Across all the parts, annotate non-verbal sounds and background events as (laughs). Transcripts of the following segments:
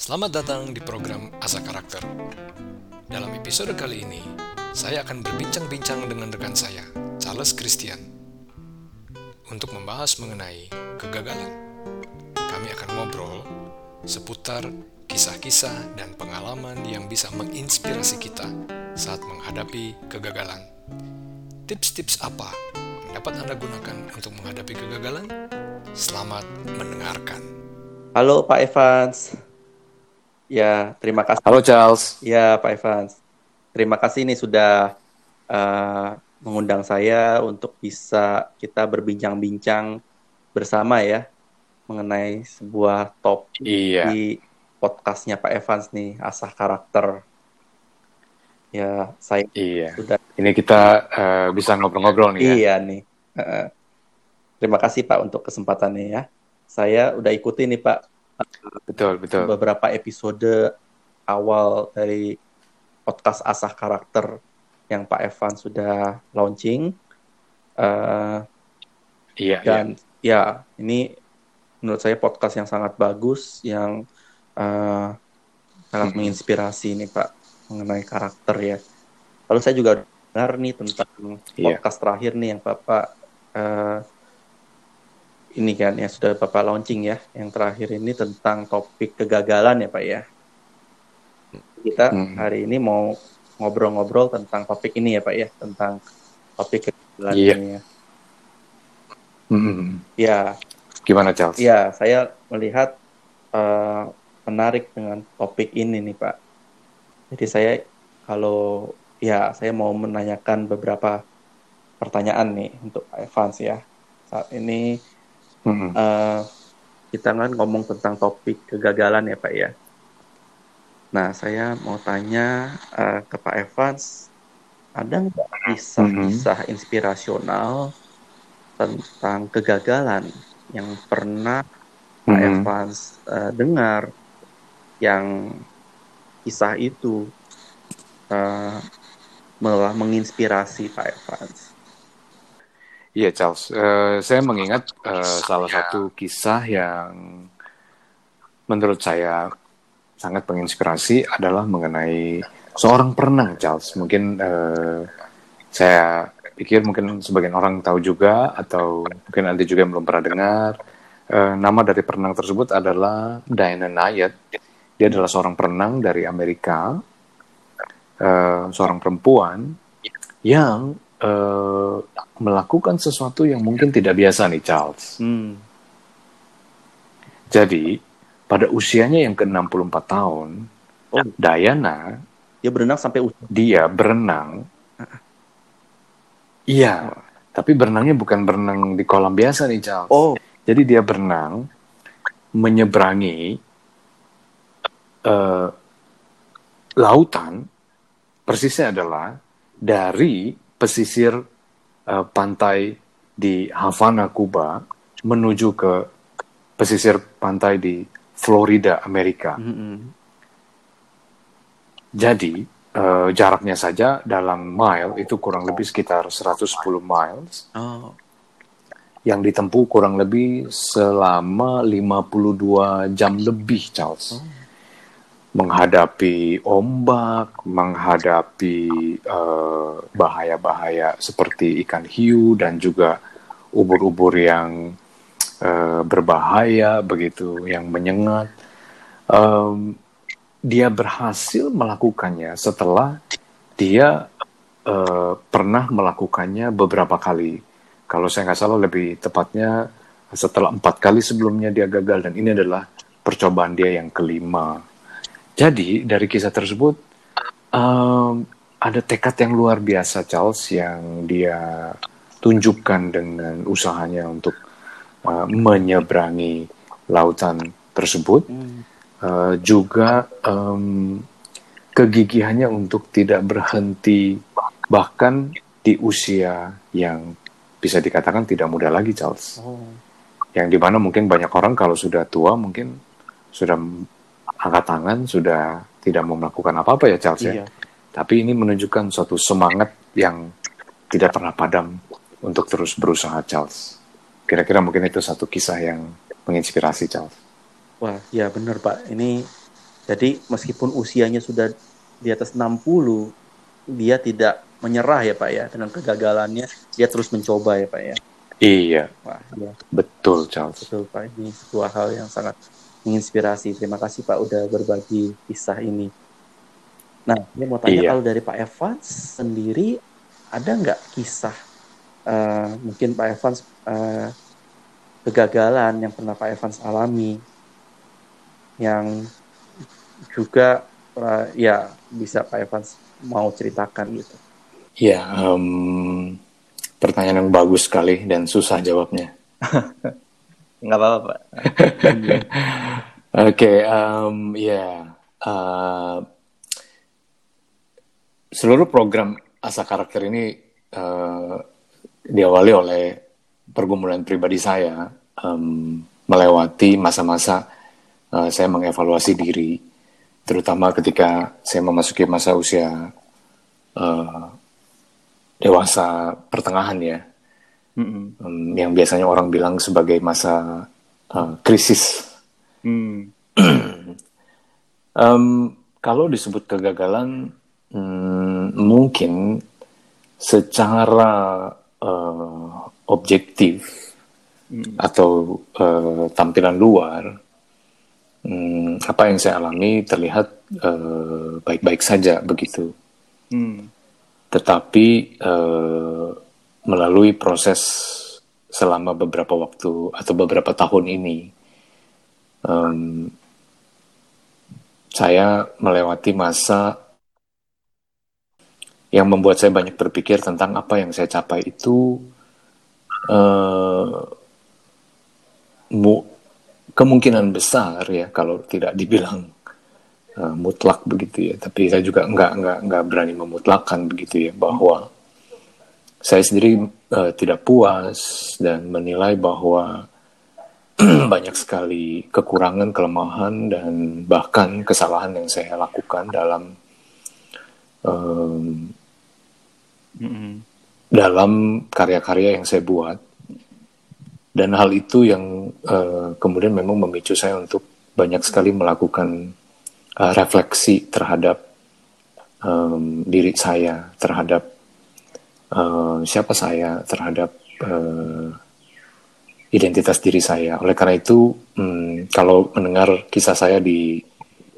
Selamat datang di program Asa Karakter. Dalam episode kali ini, saya akan berbincang-bincang dengan rekan saya, Charles Christian, untuk membahas mengenai kegagalan. Kami akan ngobrol seputar kisah-kisah dan pengalaman yang bisa menginspirasi kita saat menghadapi kegagalan. Tips-tips apa yang dapat Anda gunakan untuk menghadapi kegagalan? Selamat mendengarkan. Halo Pak Evans. Ya, terima kasih. Halo Charles. Ya, Pak Evans. Terima kasih nih sudah uh, mengundang saya untuk bisa kita berbincang-bincang bersama ya mengenai sebuah top Iya. di podcastnya Pak Evans nih, asah karakter. Ya, saya Iya. sudah Ini kita eh, bisa ngobrol-ngobrol nih ya. iya nih. Uh, terima kasih Pak untuk kesempatannya ya. Saya udah ikuti nih Pak Betul, betul. beberapa episode awal dari podcast asah karakter yang Pak Evan sudah launching Eh, Iya, iya. dan ya ini menurut saya podcast yang sangat bagus yang eh, sangat Mhm. menginspirasi nih Pak mengenai karakter ya. Lalu saya juga dengar nih tentang Iya. podcast terakhir nih yang Bapak eh, ini kan yang sudah Bapak launching ya, yang terakhir ini tentang topik kegagalan ya Pak ya. Kita Mhm. hari ini mau ngobrol-ngobrol tentang topik ini ya Pak ya, tentang topik kegagalan Iya. ini ya. Hmm. Ya, Gimana Charles? ya saya melihat eh, menarik dengan topik ini nih Pak. Jadi saya kalau ya saya mau menanyakan beberapa pertanyaan nih untuk Evans ya. Saat ini Hmm. eh, kita kan ngomong tentang topik kegagalan ya Pak ya. Nah saya mau tanya eh, ke Pak Evans, ada nggak kisah-kisah inspirasional tentang kegagalan yang pernah Pak Hmm. Evans eh, dengar yang kisah itu eh, malah menginspirasi Pak Evans. Iya Charles, Eh, saya mengingat eh, salah satu kisah yang menurut saya sangat menginspirasi adalah mengenai seorang perenang Charles. Mungkin eh, saya pikir mungkin sebagian orang tahu juga atau mungkin nanti juga yang belum pernah dengar. Eh, nama dari perenang tersebut adalah Diana Nayet. Dia adalah seorang perenang dari Amerika, eh, seorang perempuan yang eh, melakukan sesuatu yang mungkin tidak biasa nih Charles. Hmm. Jadi pada usianya yang ke-64 tahun, Oh. Diana Dia berenang sampai usia. dia berenang. Iya, tapi berenangnya bukan berenang di kolam biasa nih Charles. Oh, Jadi dia berenang menyeberangi eh, lautan. Persisnya adalah dari pesisir eh, pantai di Havana, Kuba, menuju ke pesisir pantai di Florida, Amerika. mm-mm. Jadi eh, jaraknya saja dalam mile itu kurang lebih sekitar 110 miles. oh, yang ditempuh kurang lebih selama 52 jam lebih, Charles. Menghadapi ombak, menghadapi eh, bahaya-bahaya seperti ikan hiu dan juga ubur-ubur yang eh, berbahaya begitu, yang menyengat. Em, dia berhasil melakukannya setelah dia eh, pernah melakukannya beberapa kali kalau saya nggak salah lebih tepatnya setelah empat kali sebelumnya dia gagal dan ini adalah percobaan dia yang kelima. Jadi dari kisah tersebut em, ada tekad yang luar biasa Charles yang dia tunjukkan dengan usahanya untuk eh, menyeberangi lautan tersebut. hmm. Eh, juga em, kegigihannya untuk tidak berhenti bahkan di usia yang bisa dikatakan tidak muda lagi Charles oh, yang di mana mungkin banyak orang kalau sudah tua mungkin sudah angkat tangan sudah tidak mau melakukan apa-apa ya Charles ya iya. tapi ini menunjukkan suatu semangat yang tidak pernah padam untuk terus berusaha Charles kira-kira mungkin itu satu kisah yang menginspirasi Charles Wah, ya benar Pak. Ini Jadi meskipun usianya sudah di atas 60, dia tidak menyerah ya Pak ya dengan kegagalannya, dia terus mencoba ya Pak ya. Iya, Wah, ya, betul Charles. betul Pak. Ini sebuah hal yang sangat menginspirasi. Terima kasih Pak udah berbagi kisah ini. Nah, ini mau tanya Iya. kalau dari Pak Evans sendiri ada nggak kisah eh, mungkin Pak Evans eh, kegagalan yang pernah Pak Evans alami yang juga eh, ya bisa Pak Evans mau ceritakan gitu. Ya, em, pertanyaan yang bagus sekali dan susah jawabnya. (laughs) Nggak apa-apa Pak. (laughs) Oke, ya, eh, seluruh program asa karakter ini eh, diawali oleh pergumulan pribadi saya, em, melewati masa-masa eh, saya mengevaluasi diri, terutama ketika saya memasuki masa usia eh, dewasa pertengahan ya, Mm-mm. em, yang biasanya orang bilang sebagai masa eh, krisis. Hmm. Em, (clears throat) kalau disebut kegagalan, hmm, mungkin secara eh, objektif Mm. atau eh, tampilan luar, hmm, apa yang saya alami terlihat eh, baik-baik saja begitu. Hmm. Tetapi eh, melalui proses selama beberapa waktu atau beberapa tahun ini, em, saya melewati masa yang membuat saya banyak berpikir tentang apa yang saya capai itu eh, mu- kemungkinan besar ya kalau tidak dibilang eh, mutlak begitu ya. Tapi saya juga nggak nggak nggak berani memutlakkan begitu ya bahwa saya sendiri eh, tidak puas dan menilai bahwa (clears throat) banyak sekali kekurangan, kelemahan, dan bahkan kesalahan yang saya lakukan dalam em, Mm-mm. dalam karya-karya yang saya buat. Dan hal itu yang eh, kemudian memang memicu saya untuk banyak sekali melakukan eh, refleksi terhadap em, diri saya, terhadap eh, siapa saya, terhadap eh, identitas diri saya. Oleh karena itu, hmm, kalau mendengar kisah saya di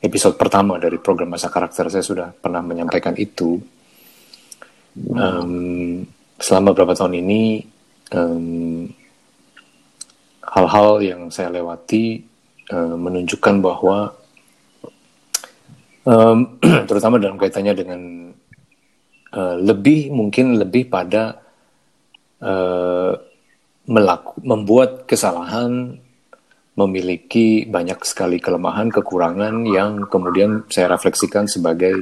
episode pertama dari program masa karakter, saya sudah pernah menyampaikan itu. Em, selama beberapa tahun ini, em, hal-hal yang saya lewati eh, menunjukkan bahwa, em, (clears throat) terutama dalam kaitannya dengan eh, lebih mungkin lebih pada eh, melaku, membuat kesalahan, memiliki banyak sekali kelemahan, kekurangan yang kemudian saya refleksikan sebagai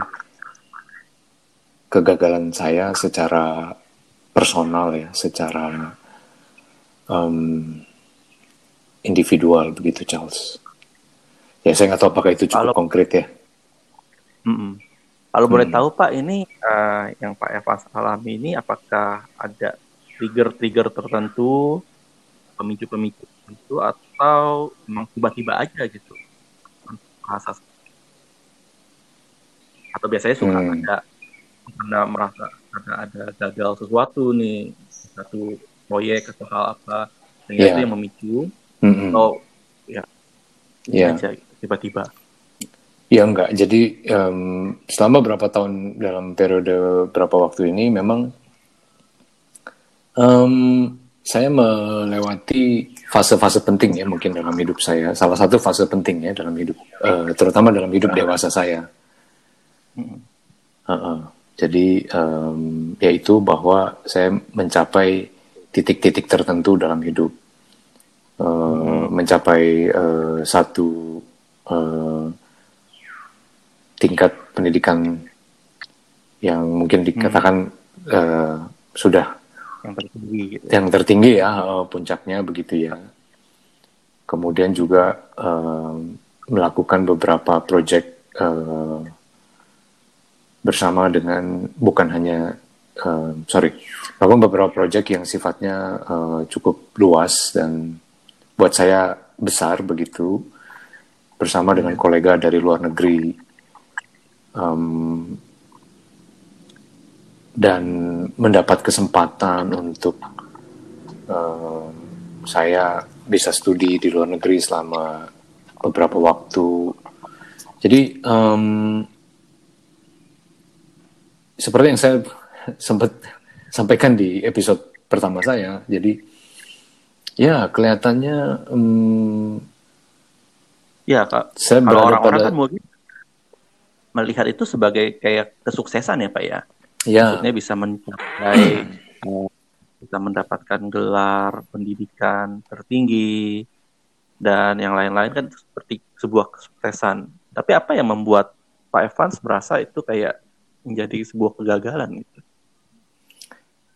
kegagalan saya secara personal ya, secara em, individual begitu Charles. Ya saya nggak tahu apakah itu cukup Kalau- konkret ya. Mm-mm. Kalau boleh Hmm. tahu Pak, ini eh, yang Pak Evans alami ini apakah ada trigger-trigger tertentu, pemicu-pemicu tertentu, atau memang tiba-tiba aja gitu? Merasa atau biasanya suka Hmm. ada Anda merasa ada ada gagal sesuatu nih satu proyek atau hal apa sehingga Iya. itu yang memicu Mm-mm. atau ya Iya. aja gitu, tiba-tiba Ya enggak, jadi em, selama berapa tahun dalam periode berapa waktu ini memang em, saya melewati fase-fase penting ya mungkin dalam hidup saya. Salah satu fase penting ya dalam hidup, eh, terutama dalam hidup dewasa saya. Mm-mm. Heeh. Jadi em, yaitu bahwa saya mencapai titik-titik tertentu dalam hidup, Eh, mencapai eh, satu eh, tingkat pendidikan yang mungkin dikatakan eh, sudah yang tertinggi gitu. yang tertinggi ya eh, puncaknya begitu ya. Kemudian juga eh, melakukan beberapa proyek eh, bersama dengan bukan hanya eh, sorry, melakukan beberapa proyek yang sifatnya eh, cukup luas dan buat saya besar begitu. bersama dengan kolega dari luar negeri um, dan mendapat kesempatan untuk uh, saya bisa studi di luar negeri selama beberapa waktu. Jadi um, seperti yang saya (laughs) sempat sampaikan di episode pertama saya, jadi ya kelihatannya um, ya kak. Saya kalau orang-orang pada... kan mungkin melihat itu sebagai kayak kesuksesan ya pak ya. Ya. Maksudnya bisa mencapai (clears throat) bisa mendapatkan gelar pendidikan tertinggi dan yang lain-lain kan seperti sebuah kesuksesan. Tapi apa yang membuat Pak Evans merasa itu kayak menjadi sebuah kegagalan gitu.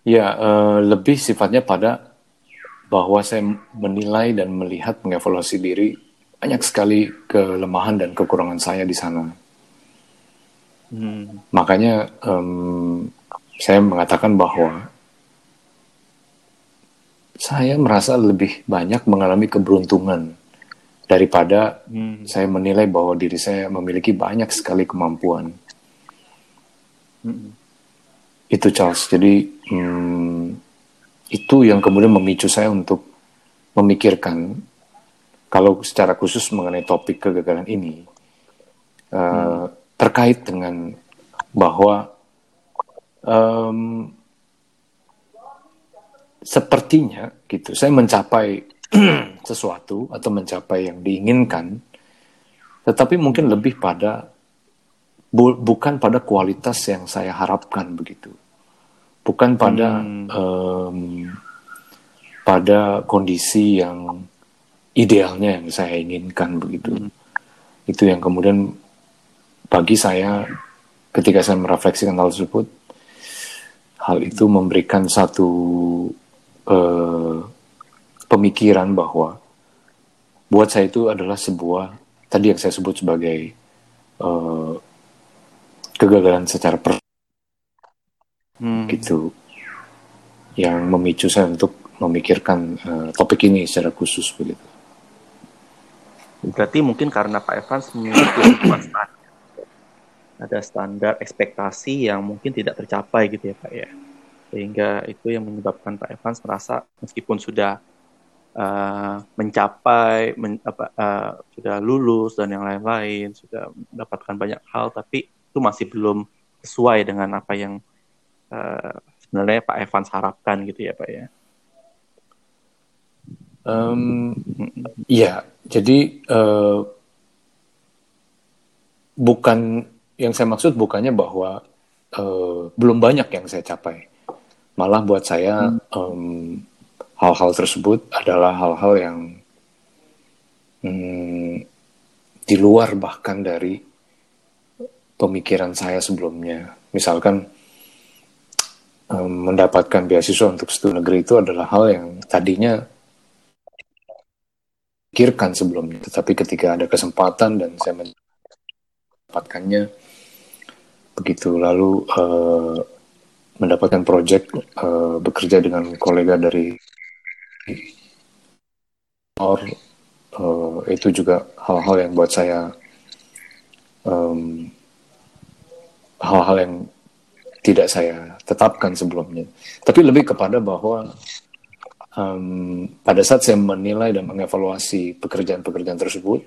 Ya, uh, lebih sifatnya pada bahwa saya menilai dan melihat mengevaluasi diri banyak sekali kelemahan dan kekurangan saya di sana. Hmm. Makanya um, saya mengatakan bahwa saya merasa lebih banyak mengalami keberuntungan daripada hmm. saya menilai bahwa diri saya memiliki banyak sekali kemampuan. Hmm. Itu Charles. Jadi hmm, itu yang kemudian memicu saya untuk memikirkan kalau secara khusus mengenai topik kegagalan ini uh, hmm. Terkait dengan bahwa um, sepertinya gitu saya mencapai (clears throat) sesuatu atau mencapai yang diinginkan tetapi mungkin lebih pada bu, bukan pada kualitas yang saya harapkan begitu bukan pada hmm. um, pada kondisi yang idealnya yang saya inginkan begitu hmm. itu yang kemudian bagi saya ketika saya merefleksikan hal tersebut hal itu memberikan satu uh, pemikiran bahwa buat saya itu adalah sebuah tadi yang saya sebut sebagai uh, kegagalan secara per hmm. gitu yang memicu saya untuk memikirkan uh, topik ini secara khusus begitu. Berarti mungkin karena Pak Evans memiliki standar, ada standar ekspektasi yang mungkin tidak tercapai gitu ya Pak ya. Sehingga itu yang menyebabkan Pak Evans merasa meskipun sudah uh, mencapai, men, apa, uh, sudah lulus dan yang lain-lain, sudah mendapatkan banyak hal, tapi itu masih belum sesuai dengan apa yang uh, sebenarnya Pak Evans harapkan gitu ya Pak ya. Um, ya, jadi uh, bukan yang saya maksud bukannya bahwa uh, belum banyak yang saya capai. Malah buat saya um, hal-hal tersebut adalah hal-hal yang um, di luar bahkan dari pemikiran saya sebelumnya. Misalkan um, mendapatkan beasiswa untuk studi negeri itu adalah hal yang tadinya pikirkan sebelumnya. Tetapi ketika ada kesempatan dan saya mendapatkannya, begitu lalu uh, mendapatkan proyek uh, bekerja dengan kolega dari or uh, itu juga hal-hal yang buat saya um, hal-hal yang tidak saya tetapkan sebelumnya. Tapi lebih kepada bahwa um, pada saat saya menilai dan mengevaluasi pekerjaan-pekerjaan tersebut,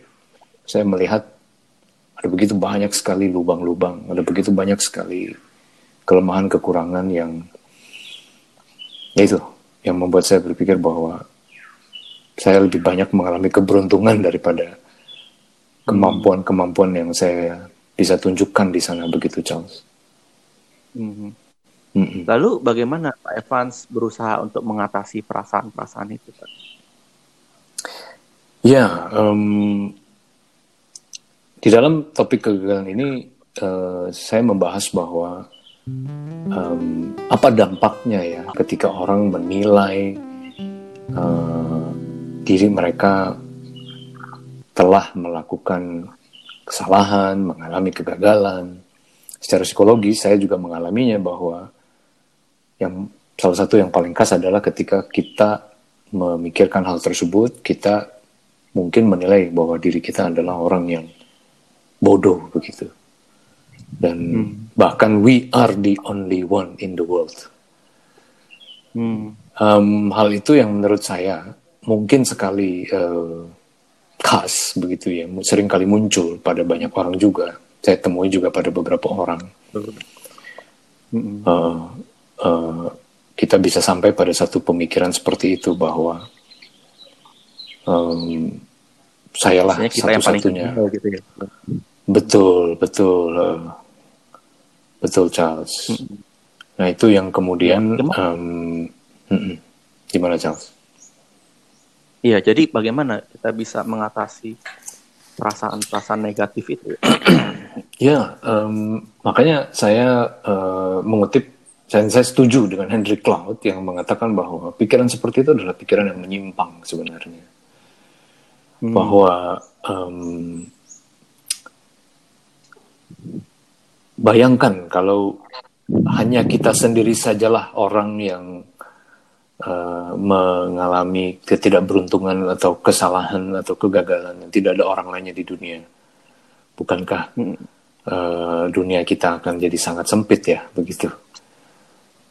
saya melihat ada begitu banyak sekali lubang-lubang, ada begitu banyak sekali kelemahan kekurangan yang ya itu yang membuat saya berpikir bahwa saya lebih banyak mengalami keberuntungan daripada kemampuan-kemampuan yang saya bisa tunjukkan di sana begitu Charles. Mm -hmm. Mm-hmm. Lalu bagaimana Pak Evans berusaha untuk mengatasi perasaan-perasaan itu? Pak? Ya, um, di dalam topik kegagalan ini uh, saya membahas bahwa um, apa dampaknya ya ketika orang menilai uh, diri mereka telah melakukan kesalahan, mengalami kegagalan. Secara psikologis saya juga mengalaminya bahwa yang salah satu yang paling khas adalah ketika kita memikirkan hal tersebut, kita mungkin menilai bahwa diri kita adalah orang yang bodoh begitu. Dan hmm. bahkan we are the only one in the world. Hmm. Um, hal itu yang menurut saya mungkin sekali uh, khas begitu ya, sering kali muncul pada banyak orang juga. Saya temui juga pada beberapa orang. Hmm. Uh, uh, kita bisa sampai pada satu pemikiran seperti itu bahwa um, sayalah satu-satunya. Gitu ya. Betul, betul, uh, betul Charles. Hmm. Nah itu yang kemudian ya, um, gimana Charles? Iya, jadi bagaimana kita bisa mengatasi perasaan-perasaan negatif itu? (clears throat) ya, um, makanya saya uh, mengutip dan saya setuju dengan Henry Cloud yang mengatakan bahwa pikiran seperti itu adalah pikiran yang menyimpang sebenarnya. Hmm. Bahwa um, bayangkan kalau hanya kita sendiri sajalah orang yang uh, mengalami ketidakberuntungan atau kesalahan atau kegagalan yang tidak ada orang lainnya di dunia. Bukankah uh, dunia kita akan jadi sangat sempit ya begitu?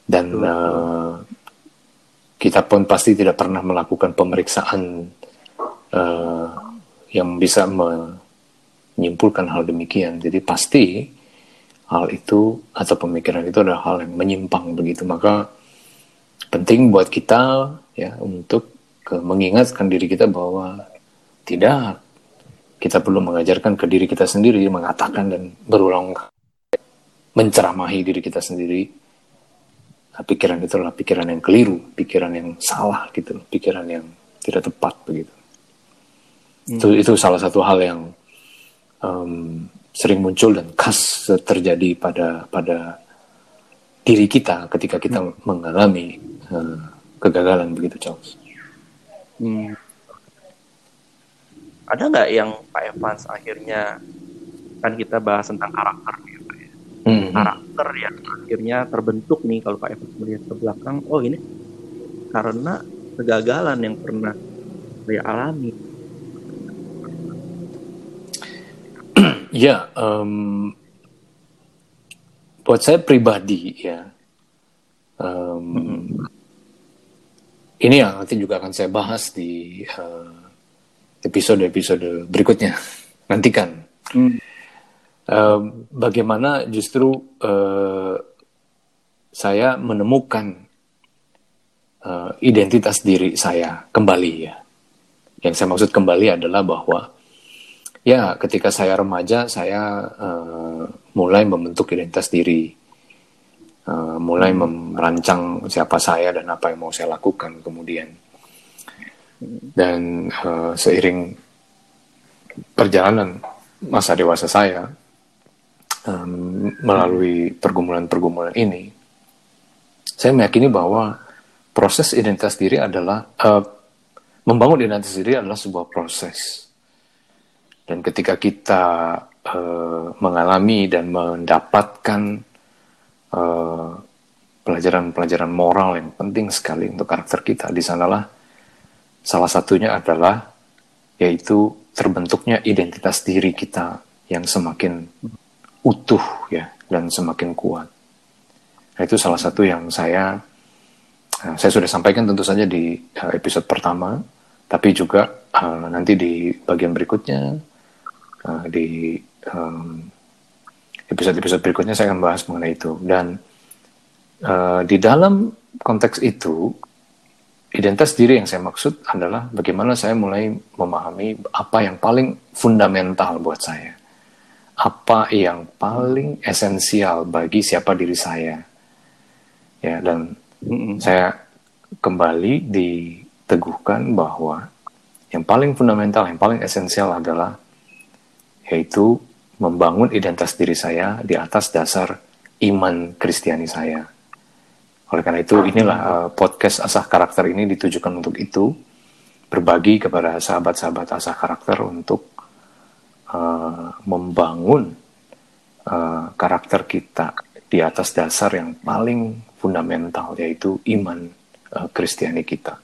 dan uh, kita pun pasti tidak pernah melakukan pemeriksaan uh, yang bisa menyimpulkan hal demikian. Jadi pasti hal itu atau pemikiran itu adalah hal yang menyimpang begitu. Maka penting buat kita ya untuk ke, mengingatkan diri kita bahwa tidak kita perlu mengajarkan ke diri kita sendiri mengatakan dan berulang menceramahi diri kita sendiri Nah, pikiran itu adalah pikiran yang keliru, pikiran yang salah gitu, pikiran yang tidak tepat begitu. Hmm. Itu itu salah satu hal yang um, sering muncul dan khas terjadi pada pada diri kita ketika kita hmm. mengalami uh, kegagalan begitu Charles. Hmm. Ada nggak yang Pak Evans akhirnya kan kita bahas tentang karakter gitu ya hmm. karakter yang akhirnya terbentuk nih kalau Pak Evans melihat ke belakang oh ini karena kegagalan yang pernah saya alami ya um, buat saya pribadi ya um, hmm. ini yang nanti juga akan saya bahas di uh, episode-episode berikutnya (laughs) nantikan hmm uh, bagaimana justru uh, saya menemukan uh, identitas diri saya kembali ya. Yang saya maksud kembali adalah bahwa ya ketika saya remaja saya uh, mulai membentuk identitas diri, uh, mulai hmm. merancang siapa saya dan apa yang mau saya lakukan kemudian. Dan uh, seiring perjalanan masa dewasa saya, um, melalui pergumulan-pergumulan ini, saya meyakini bahwa proses identitas diri adalah uh, membangun identitas diri adalah sebuah proses. Dan ketika kita uh, mengalami dan mendapatkan pelajaran pelajaran-pelajaran moral yang penting sekali untuk karakter kita, di sanalah salah satunya adalah yaitu terbentuknya identitas diri kita yang semakin utuh ya dan semakin kuat. Nah, itu salah satu yang saya uh, saya sudah sampaikan tentu saja di uh, episode pertama, tapi juga uh, nanti di bagian berikutnya uh, di episode-episode um, berikutnya saya akan bahas mengenai itu. Dan uh, di dalam konteks itu identitas diri yang saya maksud adalah bagaimana saya mulai memahami apa yang paling fundamental buat saya. Apa yang paling esensial bagi siapa diri saya. Ya, dan mm, saya kembali diteguhkan bahwa yang paling fundamental, yang paling esensial adalah yaitu membangun identitas diri saya di atas dasar iman Kristiani saya. Oleh karena itu, inilah uh, podcast asah karakter ini ditujukan untuk itu, berbagi kepada sahabat-sahabat asah karakter untuk uh, membangun uh, karakter kita di atas dasar yang paling fundamental yaitu iman uh, Kristiani kita.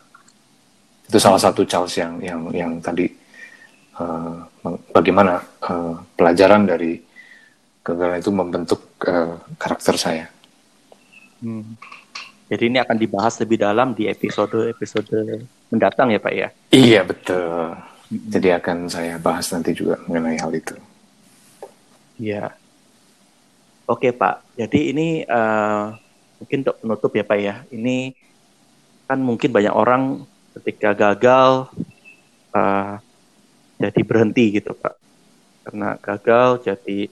Itu salah satu Charles yang yang yang tadi uh, bagaimana uh, pelajaran dari kegagalan itu membentuk uh, karakter saya. Hmm. Jadi ini akan dibahas lebih dalam di episode-episode mendatang ya Pak ya? Iya betul. Jadi akan saya bahas nanti juga mengenai hal itu. Iya. Oke Pak, jadi ini uh, mungkin untuk penutup ya Pak ya. Ini kan mungkin banyak orang ketika gagal uh, jadi berhenti gitu Pak. Karena gagal jadi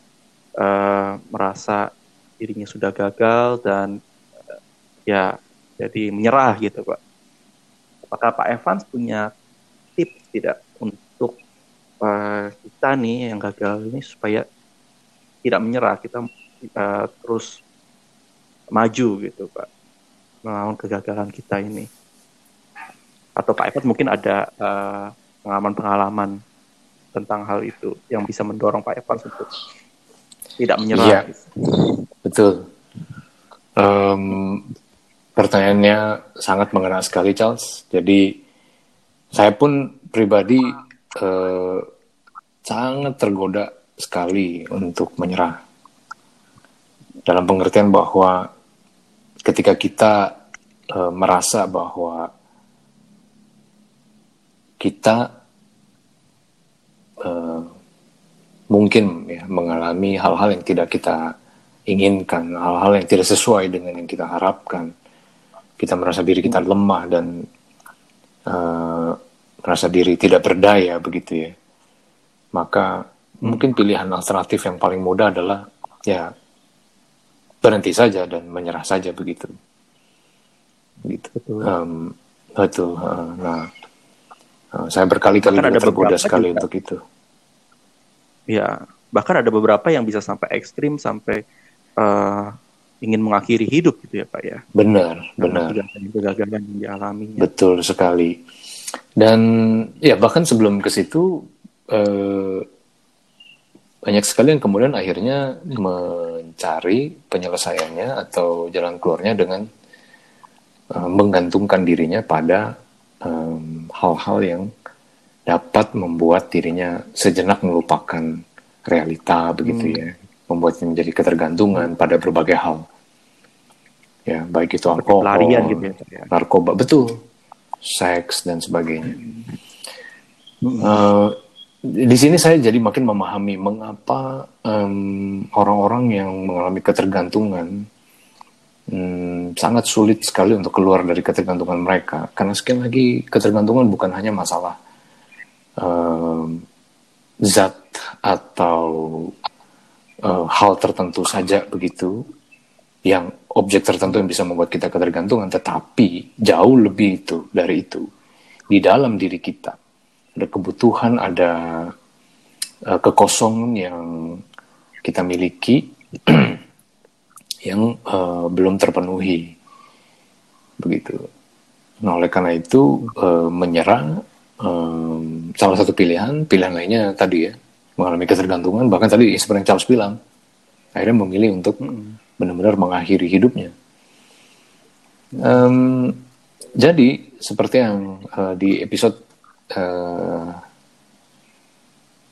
uh, merasa dirinya sudah gagal dan ya jadi menyerah gitu Pak. Apakah Pak Evans punya tips tidak untuk uh, kita nih yang gagal ini supaya tidak menyerah, kita uh, terus maju gitu Pak melawan kegagalan kita ini. Atau Pak Evans mungkin ada pengalaman-pengalaman uh, tentang hal itu yang bisa mendorong Pak Evans untuk tidak menyerah. Iya, betul. Um, Pertanyaannya sangat mengena sekali, Charles. Jadi saya pun pribadi eh, sangat tergoda sekali untuk menyerah. Dalam pengertian bahwa ketika kita eh, merasa bahwa kita eh, mungkin ya mengalami hal-hal yang tidak kita inginkan, hal-hal yang tidak sesuai dengan yang kita harapkan. Kita merasa diri kita lemah dan uh, merasa diri tidak berdaya begitu ya. Maka mungkin pilihan alternatif yang paling mudah adalah ya berhenti saja dan menyerah saja begitu. Gitu. Betul, um, betul uh, nah saya berkali-kali tergoda sekali juga. untuk itu ya bahkan ada beberapa yang bisa sampai ekstrim sampai uh, ingin mengakhiri hidup gitu ya Pak ya. Benar, benar. Kegagalan yang dialami. Betul sekali. Dan ya bahkan sebelum ke situ eh, banyak sekali yang kemudian akhirnya mencari penyelesaiannya atau jalan keluarnya dengan eh, menggantungkan dirinya pada hal-hal eh, yang dapat membuat dirinya sejenak melupakan realita begitu hmm. ya membuatnya menjadi ketergantungan pada berbagai hal. Ya, baik itu alkohol, Pelarian gitu ya, narkoba, betul, seks dan sebagainya. Hmm. Uh, di sini saya jadi makin memahami mengapa orang orang-orang yang mengalami ketergantungan um, sangat sulit sekali untuk keluar dari ketergantungan mereka. Karena sekali lagi ketergantungan bukan hanya masalah um, zat atau uh, hal tertentu saja begitu yang objek tertentu yang bisa membuat kita ketergantungan tetapi jauh lebih itu dari itu di dalam diri kita ada kebutuhan ada uh, kekosongan yang kita miliki (clears throat) yang uh, belum terpenuhi. Begitu. Nah oleh karena itu uh, menyerang um, salah satu pilihan pilihan lainnya tadi ya mengalami ketergantungan bahkan tadi seperti yang Charles bilang akhirnya memilih untuk benar-benar mengakhiri hidupnya. Um, jadi seperti yang uh, di episode uh,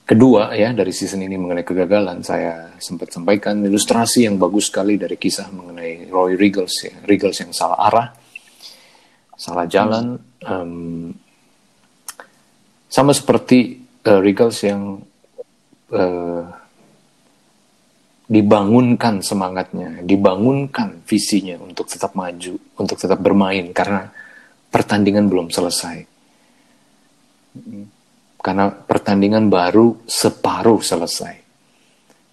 kedua ya dari season ini mengenai kegagalan saya sempat sampaikan ilustrasi yang bagus sekali dari kisah mengenai Roy Riggles ya Riggles yang salah arah salah jalan um, sama seperti uh, Riggles yang uh, dibangunkan semangatnya, dibangunkan visinya untuk tetap maju, untuk tetap bermain karena pertandingan belum selesai. Karena pertandingan baru separuh selesai.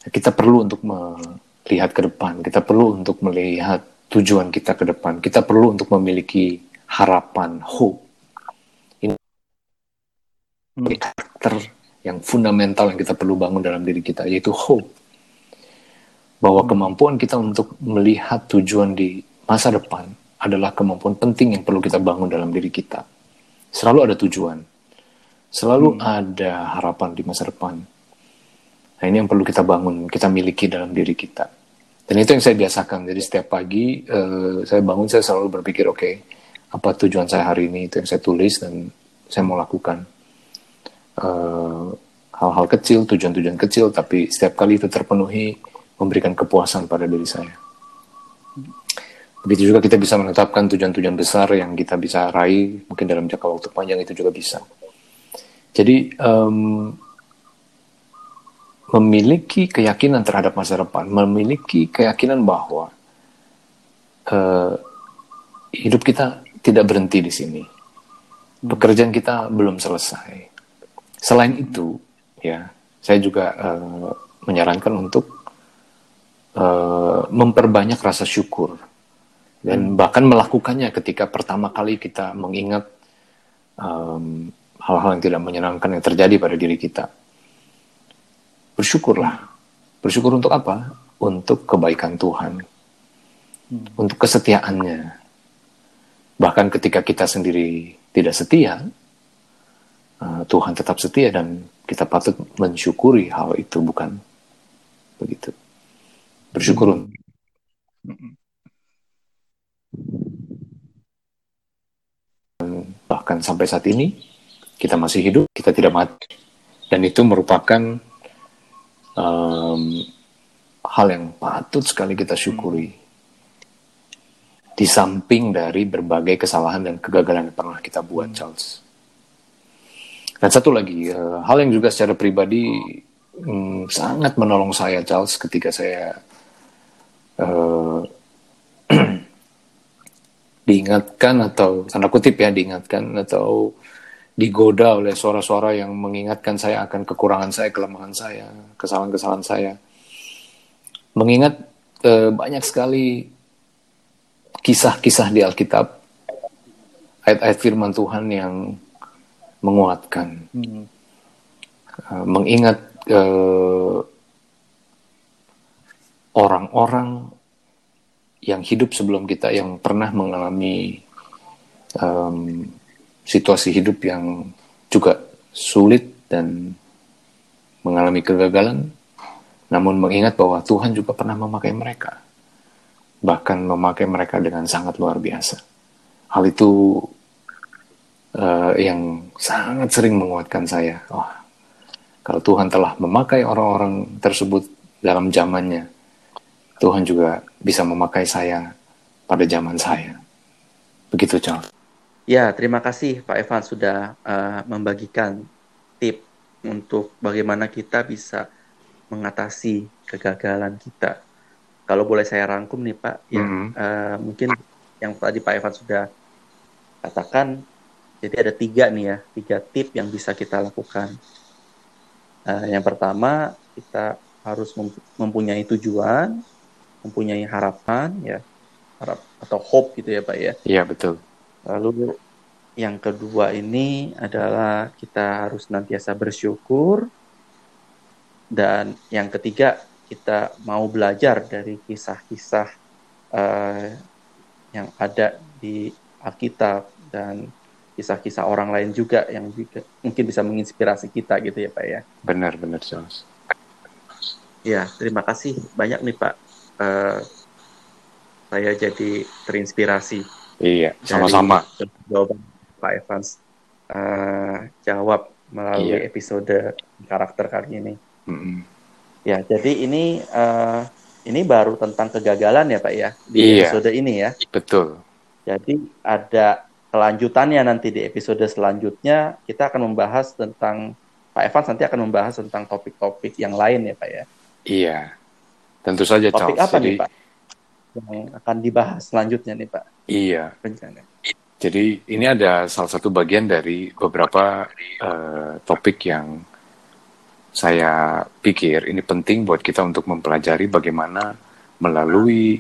Kita perlu untuk melihat ke depan, kita perlu untuk melihat tujuan kita ke depan, kita perlu untuk memiliki harapan, hope. Ini karakter yang fundamental yang kita perlu bangun dalam diri kita yaitu hope. Bahwa kemampuan kita untuk melihat tujuan di masa depan adalah kemampuan penting yang perlu kita bangun dalam diri kita. Selalu ada tujuan selalu hmm. ada harapan di masa depan nah ini yang perlu kita bangun kita miliki dalam diri kita dan itu yang saya biasakan jadi setiap pagi uh, saya bangun saya selalu berpikir oke okay, apa tujuan saya hari ini itu yang saya tulis dan saya mau lakukan uh, hal-hal kecil, tujuan-tujuan kecil, tapi setiap kali itu terpenuhi memberikan kepuasan pada diri saya. Begitu juga kita bisa menetapkan tujuan-tujuan besar yang kita bisa raih, mungkin dalam jangka waktu panjang itu juga bisa. Jadi um, memiliki keyakinan terhadap masa depan, memiliki keyakinan bahwa uh, hidup kita tidak berhenti di sini, pekerjaan kita belum selesai. Selain itu, ya saya juga uh, menyarankan untuk uh, memperbanyak rasa syukur dan hmm. bahkan melakukannya ketika pertama kali kita mengingat um, hal-hal yang tidak menyenangkan yang terjadi pada diri kita. Bersyukurlah. Bersyukur untuk apa? Untuk kebaikan Tuhan. Hmm. Untuk kesetiaannya. Bahkan ketika kita sendiri tidak setia, uh, Tuhan tetap setia dan kita patut mensyukuri hal itu bukan begitu. Bersyukur. Hmm. bahkan sampai saat ini kita masih hidup, kita tidak mati, dan itu merupakan um, hal yang patut sekali kita syukuri. Di samping dari berbagai kesalahan dan kegagalan yang pernah kita buat, Charles. Dan satu lagi, uh, hal yang juga secara pribadi um, sangat menolong saya, Charles, ketika saya uh, (clears throat) diingatkan atau tanda kutip ya diingatkan atau digoda oleh suara-suara yang mengingatkan saya akan kekurangan saya, kelemahan saya, kesalahan-kesalahan saya. Mengingat eh, banyak sekali kisah-kisah di Alkitab, ayat-ayat firman Tuhan yang menguatkan. Hmm. Uh, mengingat eh, orang-orang yang hidup sebelum kita yang pernah mengalami um, situasi hidup yang juga sulit dan mengalami kegagalan, namun mengingat bahwa Tuhan juga pernah memakai mereka, bahkan memakai mereka dengan sangat luar biasa. Hal itu uh, yang sangat sering menguatkan saya. Oh, kalau Tuhan telah memakai orang-orang tersebut dalam zamannya, Tuhan juga bisa memakai saya pada zaman saya. Begitu, Charles. Ya, terima kasih Pak Evan sudah uh, membagikan tip untuk bagaimana kita bisa mengatasi kegagalan kita. Kalau boleh saya rangkum nih Pak, mm -hmm. ya uh, mungkin yang tadi Pak Evan sudah katakan, jadi ada tiga nih ya, tiga tip yang bisa kita lakukan. Uh, yang pertama kita harus mempunyai tujuan, mempunyai harapan ya harap atau hope gitu ya pak ya iya betul lalu yang kedua ini adalah kita harus nantiasa bersyukur dan yang ketiga kita mau belajar dari kisah-kisah uh, yang ada di Alkitab dan kisah-kisah orang lain juga yang juga, mungkin bisa menginspirasi kita gitu ya Pak ya. Benar benar Charles. Ya terima kasih banyak nih Pak uh, saya jadi terinspirasi. Iya, sama-sama. Jawaban Pak Evans uh, jawab melalui iya. episode karakter kali ini. Mm -hmm. Ya, jadi ini uh, ini baru tentang kegagalan ya Pak ya di iya. episode ini ya. Betul. Jadi ada kelanjutannya nanti di episode selanjutnya kita akan membahas tentang Pak Evans nanti akan membahas tentang topik-topik yang lain ya Pak ya. Iya. Tentu saja Topik Charles. apa Jadi, nih Pak? Yang akan dibahas selanjutnya nih Pak. Iya. Rencana. Jadi ini ada salah satu bagian dari beberapa uh, topik yang saya pikir ini penting buat kita untuk mempelajari bagaimana melalui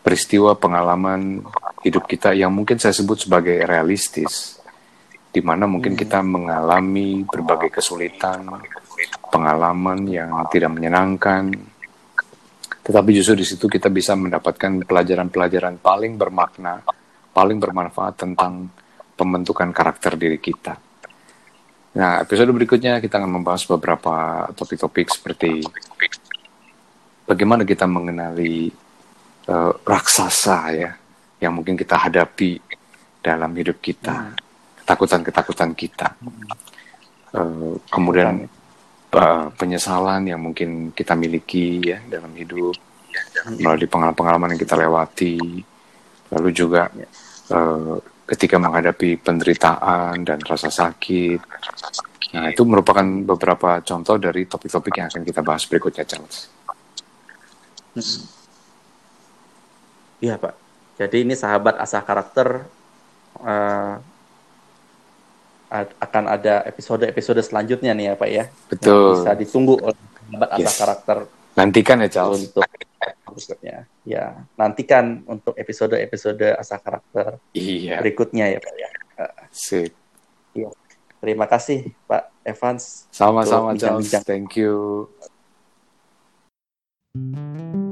peristiwa pengalaman hidup kita yang mungkin saya sebut sebagai realistis, di mana mungkin hmm. kita mengalami berbagai kesulitan, pengalaman yang tidak menyenangkan, tetapi justru di situ kita bisa mendapatkan pelajaran-pelajaran paling bermakna, paling bermanfaat tentang pembentukan karakter diri kita. Nah, episode berikutnya kita akan membahas beberapa topik-topik seperti bagaimana kita mengenali uh, raksasa ya yang mungkin kita hadapi dalam hidup kita, ketakutan-ketakutan kita. Uh, kemudian penyesalan yang mungkin kita miliki ya dalam hidup melalui pengalaman-pengalaman yang kita lewati. Lalu juga uh, ketika menghadapi penderitaan dan rasa sakit. Nah itu merupakan beberapa contoh dari topik-topik yang akan kita bahas berikutnya Charles. Iya Pak. Jadi ini sahabat asah karakter uh, akan ada episode-episode selanjutnya nih ya Pak ya. Betul. Bisa ditunggu oleh sahabat yes. karakter. Nantikan ya Charles. Untuk maksudnya. Ya, nantikan untuk episode-episode asa karakter iya. berikutnya ya Pak ya. Sip. Ya. Terima kasih Pak Evans. Sama-sama Charles. Bincang you. Thank you.